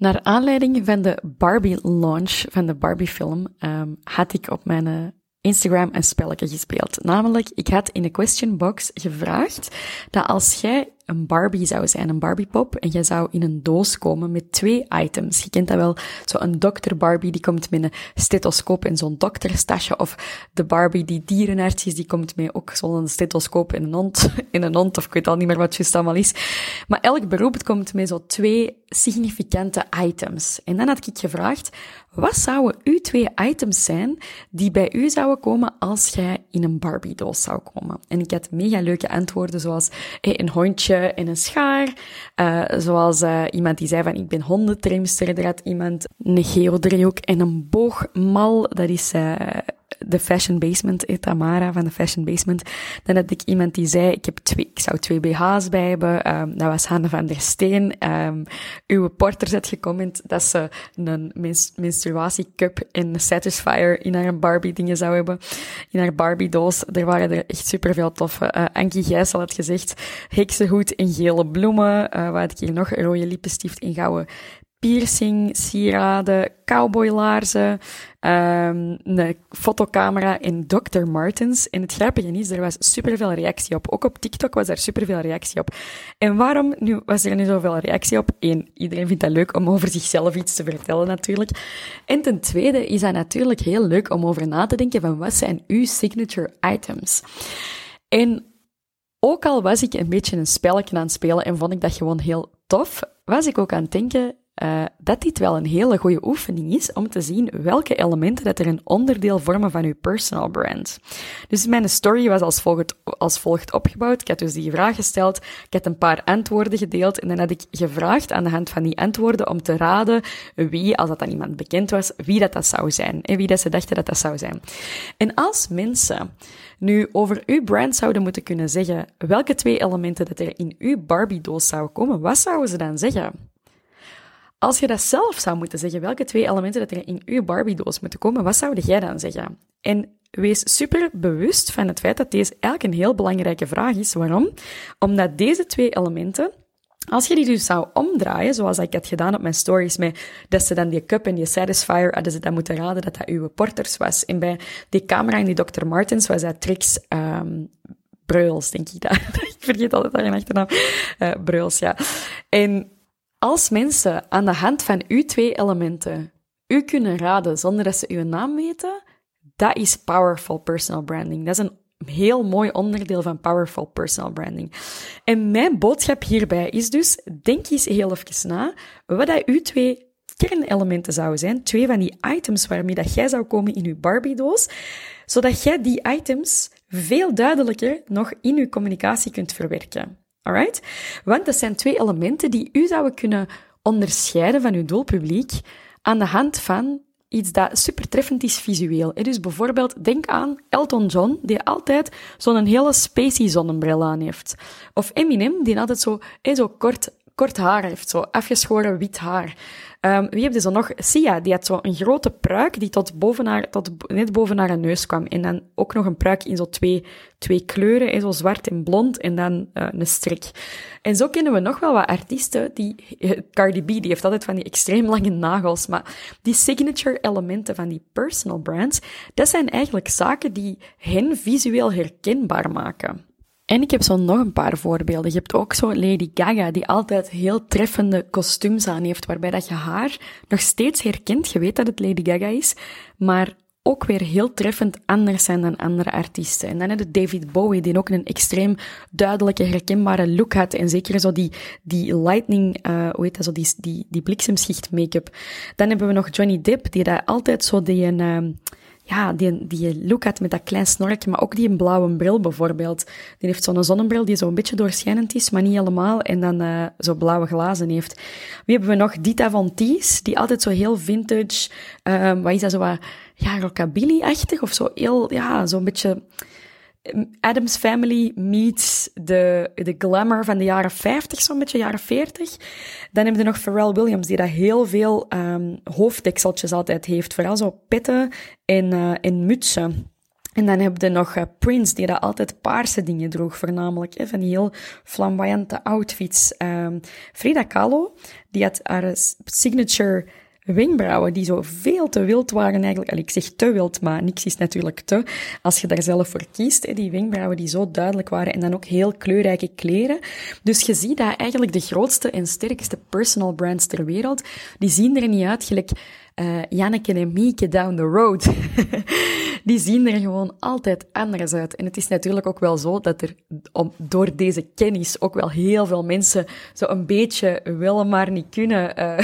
Naar aanleiding van de Barbie-launch van de Barbie-film um, had ik op mijn uh, Instagram een spelletje gespeeld. Namelijk, ik had in de question box gevraagd dat als jij een Barbie zou zijn, een Barbiepop, en jij zou in een doos komen met twee items. Je kent dat wel, zo'n dokter Barbie die komt met een stethoscoop en zo'n dokterstasje, of de Barbie die dierenarts is, die komt met ook zo'n stethoscoop en een hond, in een hond, of ik weet al niet meer wat juist allemaal is. Maar elk beroep komt met zo twee significante items. En dan had ik gevraagd, wat zouden uw twee items zijn die bij u zouden komen als jij in een Barbie-doos zou komen? En ik had mega leuke antwoorden, zoals een hondje en een schaar. Uh, zoals uh, iemand die zei van, ik ben hondentrimster. Er had iemand een geodriehoek en een boogmal. Dat is... De Fashion Basement, eh, Tamara van de Fashion Basement. Dan had ik iemand die zei, ik, heb twee, ik zou twee BH's bij hebben. Um, dat was Hanne van der Steen. Um, uw porter zet gecomment dat ze een menstruatiecup en Satisfier in haar Barbie dingen zou hebben. In haar Barbie doos. Er waren er echt superveel toffe. Uh, Ankie Gijssel had gezegd, heksenhoed en gele bloemen. Uh, wat had ik hier nog? Rode lippenstift in gouden piercing, sieraden, cowboylaarzen, um, een fotocamera en Dr. Martens. En het grappige is, er was superveel reactie op. Ook op TikTok was er superveel reactie op. En waarom nu, was er nu zoveel reactie op? Eén, iedereen vindt dat leuk om over zichzelf iets te vertellen natuurlijk. En ten tweede is dat natuurlijk heel leuk om over na te denken van wat zijn uw signature items? En ook al was ik een beetje een spelletje aan het spelen en vond ik dat gewoon heel tof, was ik ook aan het denken, uh, dat dit wel een hele goede oefening is om te zien welke elementen dat er een onderdeel vormen van uw personal brand. Dus mijn story was als volgt, als volgt opgebouwd. Ik had dus die vraag gesteld, ik had een paar antwoorden gedeeld en dan had ik gevraagd aan de hand van die antwoorden om te raden wie, als dat dan iemand bekend was, wie dat, dat zou zijn en wie dat ze dachten dat dat zou zijn. En als mensen nu over uw brand zouden moeten kunnen zeggen welke twee elementen dat er in uw Barbie-doos zouden komen, wat zouden ze dan zeggen? Als je dat zelf zou moeten zeggen, welke twee elementen dat er in uw Barbie-doos moeten komen, wat zou jij dan zeggen? En wees super bewust van het feit dat deze eigenlijk een heel belangrijke vraag is. Waarom? Omdat deze twee elementen als je die dus zou omdraaien, zoals ik had gedaan op mijn stories, met dat ze dan die cup en die satisfier, hadden ze dan moeten raden dat dat uw porters was. En bij die camera en die Dr. Martens was dat Trix um, Breuls, denk ik. Dat. ik vergeet altijd haar achternaam. Uh, Breuls, ja. En als mensen aan de hand van uw twee elementen u kunnen raden zonder dat ze uw naam weten, dat is powerful personal branding. Dat is een heel mooi onderdeel van powerful personal branding. En mijn boodschap hierbij is dus, denk eens heel even na, wat dat uw twee kernelementen zouden zijn. Twee van die items waarmee dat jij zou komen in je Barbie-doos, zodat jij die items veel duidelijker nog in je communicatie kunt verwerken. Alright? Want dat zijn twee elementen die u zouden kunnen onderscheiden van uw doelpubliek aan de hand van iets dat super treffend is visueel. Dus bijvoorbeeld, denk aan Elton John, die altijd zo'n hele spacey zonnebril aan heeft. Of Eminem, die altijd zo, zo kort, kort haar heeft, zo afgeschoren wit haar. Um, wie heb je zo nog? Sia, die had zo een grote pruik die tot, boven haar, tot net boven haar neus kwam. En dan ook nog een pruik in zo twee, twee kleuren, zo zwart en blond, en dan uh, een strik. En zo kennen we nog wel wat artiesten die... Uh, Cardi B, die heeft altijd van die extreem lange nagels, maar die signature elementen van die personal brands, dat zijn eigenlijk zaken die hen visueel herkenbaar maken. En ik heb zo nog een paar voorbeelden. Je hebt ook zo Lady Gaga, die altijd heel treffende kostuums aan heeft, waarbij dat je haar nog steeds herkent. Je weet dat het Lady Gaga is, maar ook weer heel treffend anders zijn dan andere artiesten. En dan heb je David Bowie, die ook een extreem duidelijke, herkenbare look had. En zeker zo die, die lightning, uh, hoe heet dat, zo die, die, bliksemschicht make-up. Dan hebben we nog Johnny Depp, die daar altijd zo die een... Uh, ja, die, die look had met dat klein snorkje, maar ook die blauwe bril bijvoorbeeld. Die heeft zo'n zonnebril die zo'n beetje doorschijnend is, maar niet helemaal, en dan uh, zo blauwe glazen heeft. Wie hebben we nog? Dita Von Teese, die altijd zo heel vintage, uh, wat is dat, zo ja, rockabilly-achtig, of zo heel, ja, zo'n beetje Adams Family meets de, de glamour van de jaren 50, zo'n beetje jaren 40. Dan hebben we nog Pharrell Williams, die daar heel veel um, hoofddekseltjes altijd heeft. Vooral zo petten en, uh, en mutsen. En dan heb je nog uh, Prince, die daar altijd paarse dingen droeg, voornamelijk. Hè, van heel flamboyante outfits. Um, Frida Kahlo, die had haar signature wenkbrauwen die zo veel te wild waren eigenlijk. Ik zeg te wild, maar niks is natuurlijk te. Als je daar zelf voor kiest, die wenkbrauwen die zo duidelijk waren en dan ook heel kleurrijke kleren. Dus je ziet dat eigenlijk de grootste en sterkste personal brands ter wereld, die zien er niet uit gelijk uh, Janneke en Mieke down the road. die zien er gewoon altijd anders uit. En het is natuurlijk ook wel zo dat er om, door deze kennis ook wel heel veel mensen zo een beetje willen maar niet kunnen uh,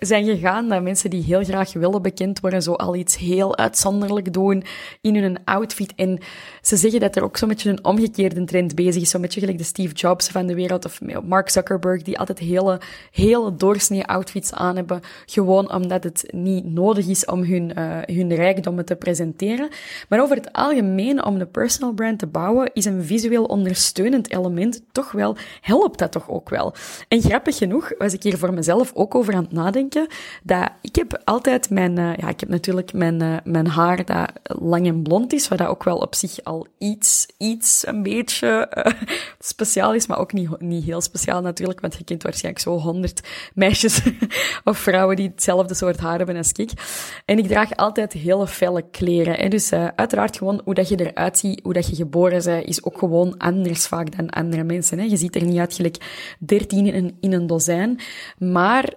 zijn gegaan. Dat mensen die heel graag willen bekend worden, zo al iets heel uitzonderlijk doen in hun outfit. En ze zeggen dat er ook zo'n beetje een omgekeerde trend bezig is. Zo'n beetje gelijk de Steve Jobs van de wereld of Mark Zuckerberg, die altijd hele, hele doorsnee outfits aan hebben. Gewoon omdat het niet nodig is om hun, uh, hun rijkdommen te presenteren. Maar over het algemeen, om de personal brand te bouwen, is een visueel ondersteunend element toch wel, helpt dat toch ook wel. En grappig genoeg was ik hier voor mezelf ook over aan het nadenken, dat ik heb altijd mijn, uh, ja, ik heb natuurlijk mijn, uh, mijn haar dat lang en blond is, wat dat ook wel op zich al iets, iets een beetje speciaal is, maar ook niet, niet heel speciaal natuurlijk, want je kent waarschijnlijk zo honderd meisjes of vrouwen die hetzelfde soort haar hebben als ik. En ik draag altijd hele felle kleren. Hè. Dus uh, uiteraard gewoon hoe dat je eruit ziet, hoe dat je geboren bent, is ook gewoon anders vaak dan andere mensen. Hè. Je ziet er niet uit gelijk 13 in in een dozijn. Maar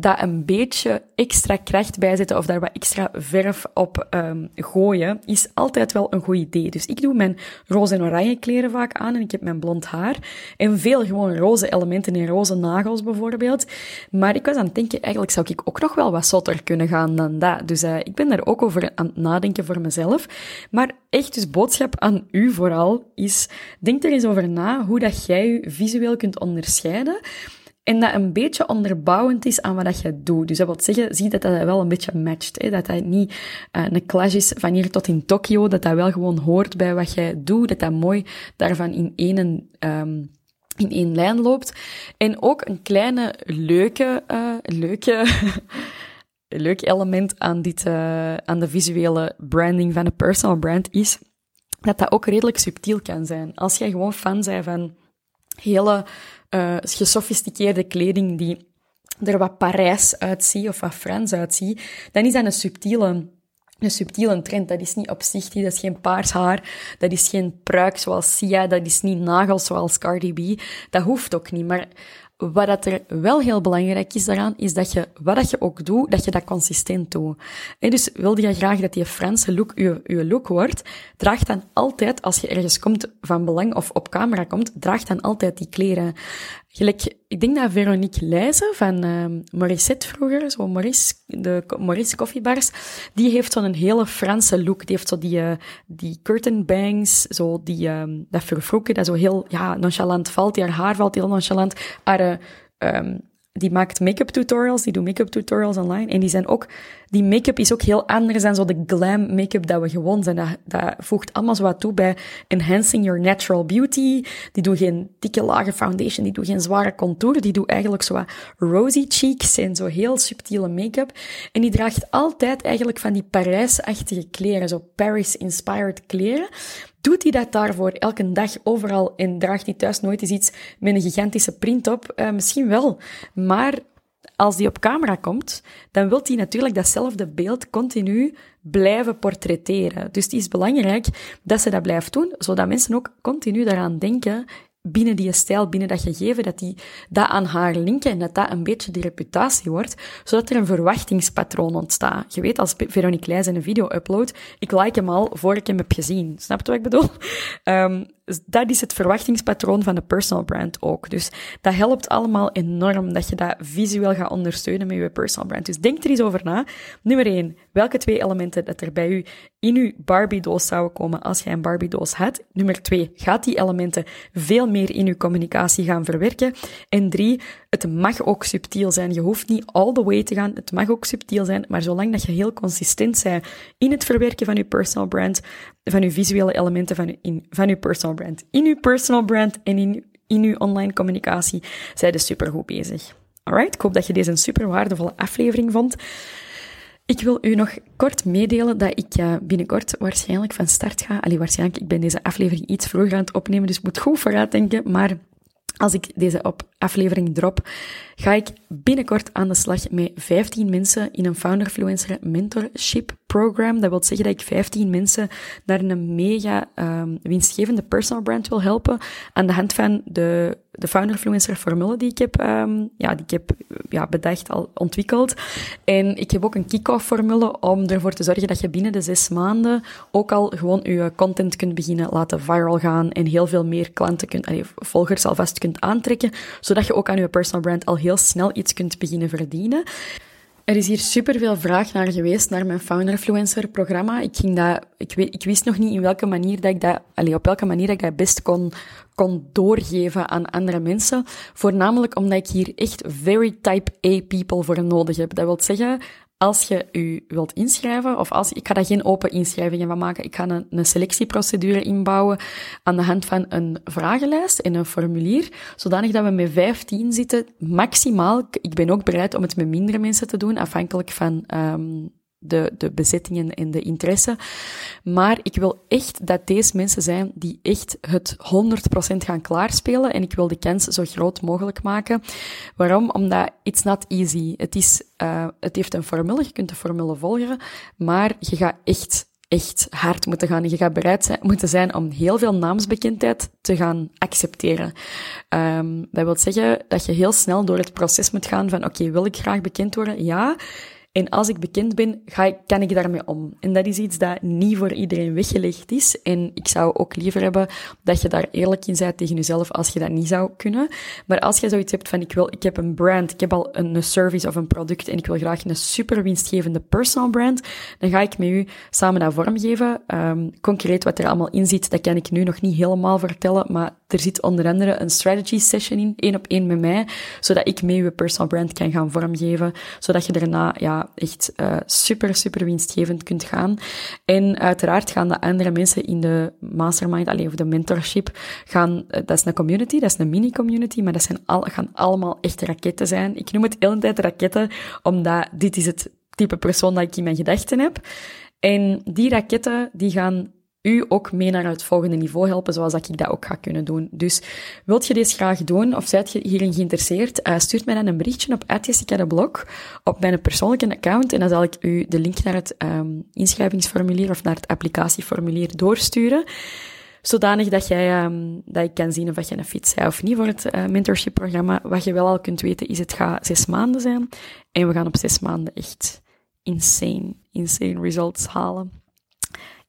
dat een beetje extra kracht bijzetten of daar wat extra verf op um, gooien, is altijd wel een goed idee. Dus ik doe mijn roze en oranje kleren vaak aan en ik heb mijn blond haar. En veel gewoon roze elementen en roze nagels bijvoorbeeld. Maar ik was aan het denken, eigenlijk zou ik ook nog wel wat zotter kunnen gaan dan dat. Dus uh, ik ben daar ook over aan het nadenken voor mezelf. Maar echt dus boodschap aan u vooral is, denk er eens over na hoe dat jij je visueel kunt onderscheiden. En dat een beetje onderbouwend is aan wat je doet. Dus dat wil zeggen, zie dat dat wel een beetje matcht. Hè? Dat dat niet uh, een clash is van hier tot in Tokio. Dat dat wel gewoon hoort bij wat jij doet. Dat dat mooi daarvan in één, um, in één lijn loopt. En ook een kleine leuke, uh, leuke, leuk element aan dit, uh, aan de visuele branding van een personal brand is dat dat ook redelijk subtiel kan zijn. Als jij gewoon fan bent van hele uh, gesofisticeerde kleding die er wat Parijs uitziet of wat Frans uitziet, dan is dat een subtiele, een subtiele trend. Dat is niet opzichtig, dat is geen paars haar, dat is geen pruik zoals Sia, dat is niet nagels zoals Cardi B. Dat hoeft ook niet. Maar Wat dat er wel heel belangrijk is daaraan, is dat je, wat dat je ook doet, dat je dat consistent doet. En dus wilde je graag dat die Franse look je, je look wordt, draag dan altijd, als je ergens komt van belang of op camera komt, draag dan altijd die kleren. Gelijk, ik denk dat Veronique Leijzen van uh, Morissette vroeger, zo Maurice, de Maurice Koffiebars, die heeft zo'n hele Franse look. Die heeft zo die, uh, die curtain bangs, zo die, uh, dat vervroeken, dat zo heel, ja, nonchalant valt. Die haar valt heel nonchalant. Haar, um, die maakt make-up tutorials, die doet make-up tutorials online. En die zijn ook, die make-up is ook heel anders dan zo de glam make-up dat we gewoon zijn. Dat, dat voegt allemaal zo wat toe bij enhancing your natural beauty. Die doet geen dikke lage foundation, die doet geen zware contour. Die doet eigenlijk zo wat rosy cheeks en zo heel subtiele make-up. En die draagt altijd eigenlijk van die Parijs-achtige kleren, zo Paris-inspired kleren doet hij dat daarvoor elke dag overal en draagt hij thuis nooit eens iets met een gigantische print op? Uh, misschien wel. Maar als die op camera komt, dan wil hij natuurlijk datzelfde beeld continu blijven portretteren. Dus het is belangrijk dat ze dat blijft doen, zodat mensen ook continu daaraan denken binnen die stijl, binnen dat gegeven, dat die dat aan haar linken en dat dat een beetje die reputatie wordt, zodat er een verwachtingspatroon ontstaat. Je weet, als Veronique Leijs een video upload, ik like hem al voor ik hem heb gezien. Snap je wat ik bedoel? Um, dat is het verwachtingspatroon van de personal brand ook. Dus dat helpt allemaal enorm dat je dat visueel gaat ondersteunen met je personal brand. Dus denk er eens over na. Nummer 1, welke twee elementen dat er bij u in uw Barbie-doos zouden komen als jij een Barbie-doos had. Nummer 2, gaat die elementen veel meer in uw communicatie gaan verwerken. En 3, het mag ook subtiel zijn. Je hoeft niet all the way te gaan. Het mag ook subtiel zijn, maar zolang dat je heel consistent bent in het verwerken van je personal brand, van je visuele elementen van je, in, van je personal brand, in je personal brand en in, in je online communicatie, zijn je supergoed bezig. Alright, ik hoop dat je deze een super waardevolle aflevering vond. Ik wil u nog kort meedelen dat ik uh, binnenkort waarschijnlijk van start ga. Allee, waarschijnlijk, ik ben deze aflevering iets vroeger aan het opnemen, dus moet goed vooruit denken. Maar als ik deze op aflevering drop, ga ik binnenkort aan de slag met 15 mensen in een Founder-Fluencer Mentorship Program. Dat wil zeggen dat ik 15 mensen naar een mega um, winstgevende personal brand wil helpen aan de hand van de, de Founder-Fluencer formule die ik heb, um, ja, die ik heb ja, bedacht, al ontwikkeld. En ik heb ook een kick-off formule om ervoor te zorgen dat je binnen de zes maanden ook al gewoon je content kunt beginnen laten viral gaan en heel veel meer klanten kunt, volgers alvast kunt aantrekken, zodat je ook aan je personal brand al heel snel iets kunt beginnen verdienen. Er is hier superveel vraag naar geweest, naar mijn Founder-Influencer programma. Ik, ging dat, ik, weet, ik wist nog niet in welke manier dat ik dat, allez, op welke manier dat ik dat best kon, kon doorgeven aan andere mensen. Voornamelijk omdat ik hier echt very type A people voor nodig heb. Dat wil zeggen, als je u wilt inschrijven, of als, ik ga daar geen open inschrijvingen van maken, ik ga een, selectieprocedure inbouwen aan de hand van een vragenlijst en een formulier, zodanig dat we met 15 zitten, maximaal. Ik ben ook bereid om het met mindere mensen te doen, afhankelijk van um, de, de bezittingen en de interesse. Maar ik wil echt dat deze mensen zijn die echt het 100% gaan klaarspelen. En ik wil de kans zo groot mogelijk maken. Waarom? Omdat it's not easy. Het, is, uh, het heeft een formule, je kunt de formule volgen, maar je gaat echt echt hard moeten gaan. En je gaat bereid zijn, moeten zijn om heel veel naamsbekendheid te gaan accepteren. Um, dat wil zeggen dat je heel snel door het proces moet gaan van, oké, wil ik graag bekend worden? Ja. En als ik bekend ben, ga ik, kan ik daarmee om. En dat is iets dat niet voor iedereen weggelegd is. En ik zou ook liever hebben dat je daar eerlijk in bent tegen jezelf als je dat niet zou kunnen. Maar als je zoiets hebt van, ik wil, ik heb een brand, ik heb al een, service of een product en ik wil graag een super winstgevende personal brand, dan ga ik met u samen dat vormgeven. Um, concreet wat er allemaal in zit, dat kan ik nu nog niet helemaal vertellen, maar er zit onder andere een strategy session in, één op één met mij, zodat ik met uw personal brand kan gaan vormgeven, zodat je daarna, ja, echt uh, super, super winstgevend kunt gaan. En uiteraard gaan de andere mensen in de mastermind, alleen of de mentorship, gaan, uh, dat is een community, dat is een mini-community, maar dat zijn al, gaan allemaal echte raketten zijn. Ik noem het de tijd raketten, omdat dit is het type persoon dat ik in mijn gedachten heb. En die raketten, die gaan u ook mee naar het volgende niveau helpen, zoals dat ik dat ook ga kunnen doen. Dus wilt je dit graag doen, of zijt je hierin geïnteresseerd, uh, stuurt mij dan een berichtje op Jessica de Blog, op mijn persoonlijke account, en dan zal ik u de link naar het um, inschrijvingsformulier of naar het applicatieformulier doorsturen. Zodanig dat, jij, um, dat ik kan zien of je een fit bent of niet voor het uh, mentorship-programma. Wat je wel al kunt weten is, het gaat zes maanden zijn. En we gaan op zes maanden echt insane, insane results halen.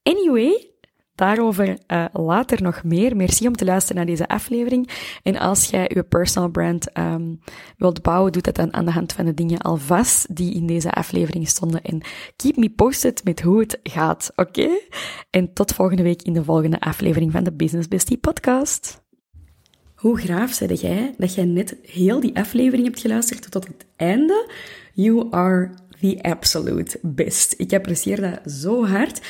Anyway, Daarover uh, later nog meer. Merci om te luisteren naar deze aflevering. En als jij je personal brand um, wilt bouwen, doe dat dan aan de hand van de dingen alvast die in deze aflevering stonden. En keep me posted met hoe het gaat, oké? En tot volgende week in de volgende aflevering van de Business Bestie podcast. Hoe graaf zei jij dat jij net heel die aflevering hebt geluisterd tot het einde? You are the absolute best. Ik apprecieer dat zo hard.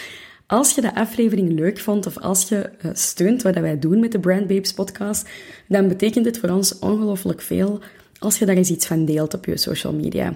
Als je de aflevering leuk vond of als je uh, steunt wat wij doen met de Brand Babes podcast, dan betekent het voor ons ongelooflijk veel als je daar eens iets van deelt op je social media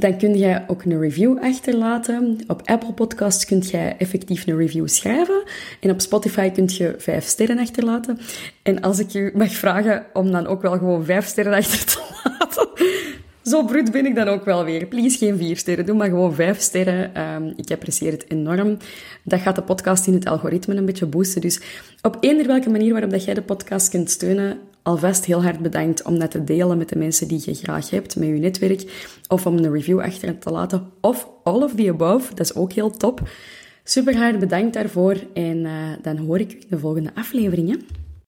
dan kun je ook een review achterlaten. Op Apple Podcasts kun je effectief een review schrijven. En op Spotify kun je vijf sterren achterlaten. En als ik je mag vragen om dan ook wel gewoon vijf sterren achter te laten. Zo bruut ben ik dan ook wel weer. Please geen vier sterren, doe maar gewoon vijf sterren. Um, ik apprecieer het enorm. Dat gaat de podcast in het algoritme een beetje boosten. Dus op eender welke manier waarop dat jij de podcast kunt steunen, alvast heel hard bedankt om dat te delen met de mensen die je graag hebt, met je netwerk, of om een review achter te laten, of all of the above, dat is ook heel top. Super hard bedankt daarvoor en uh, dan hoor ik in de volgende afleveringen.